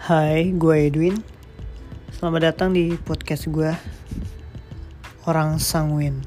Hai, gue Edwin. Selamat datang di podcast gue, Orang Sangwin.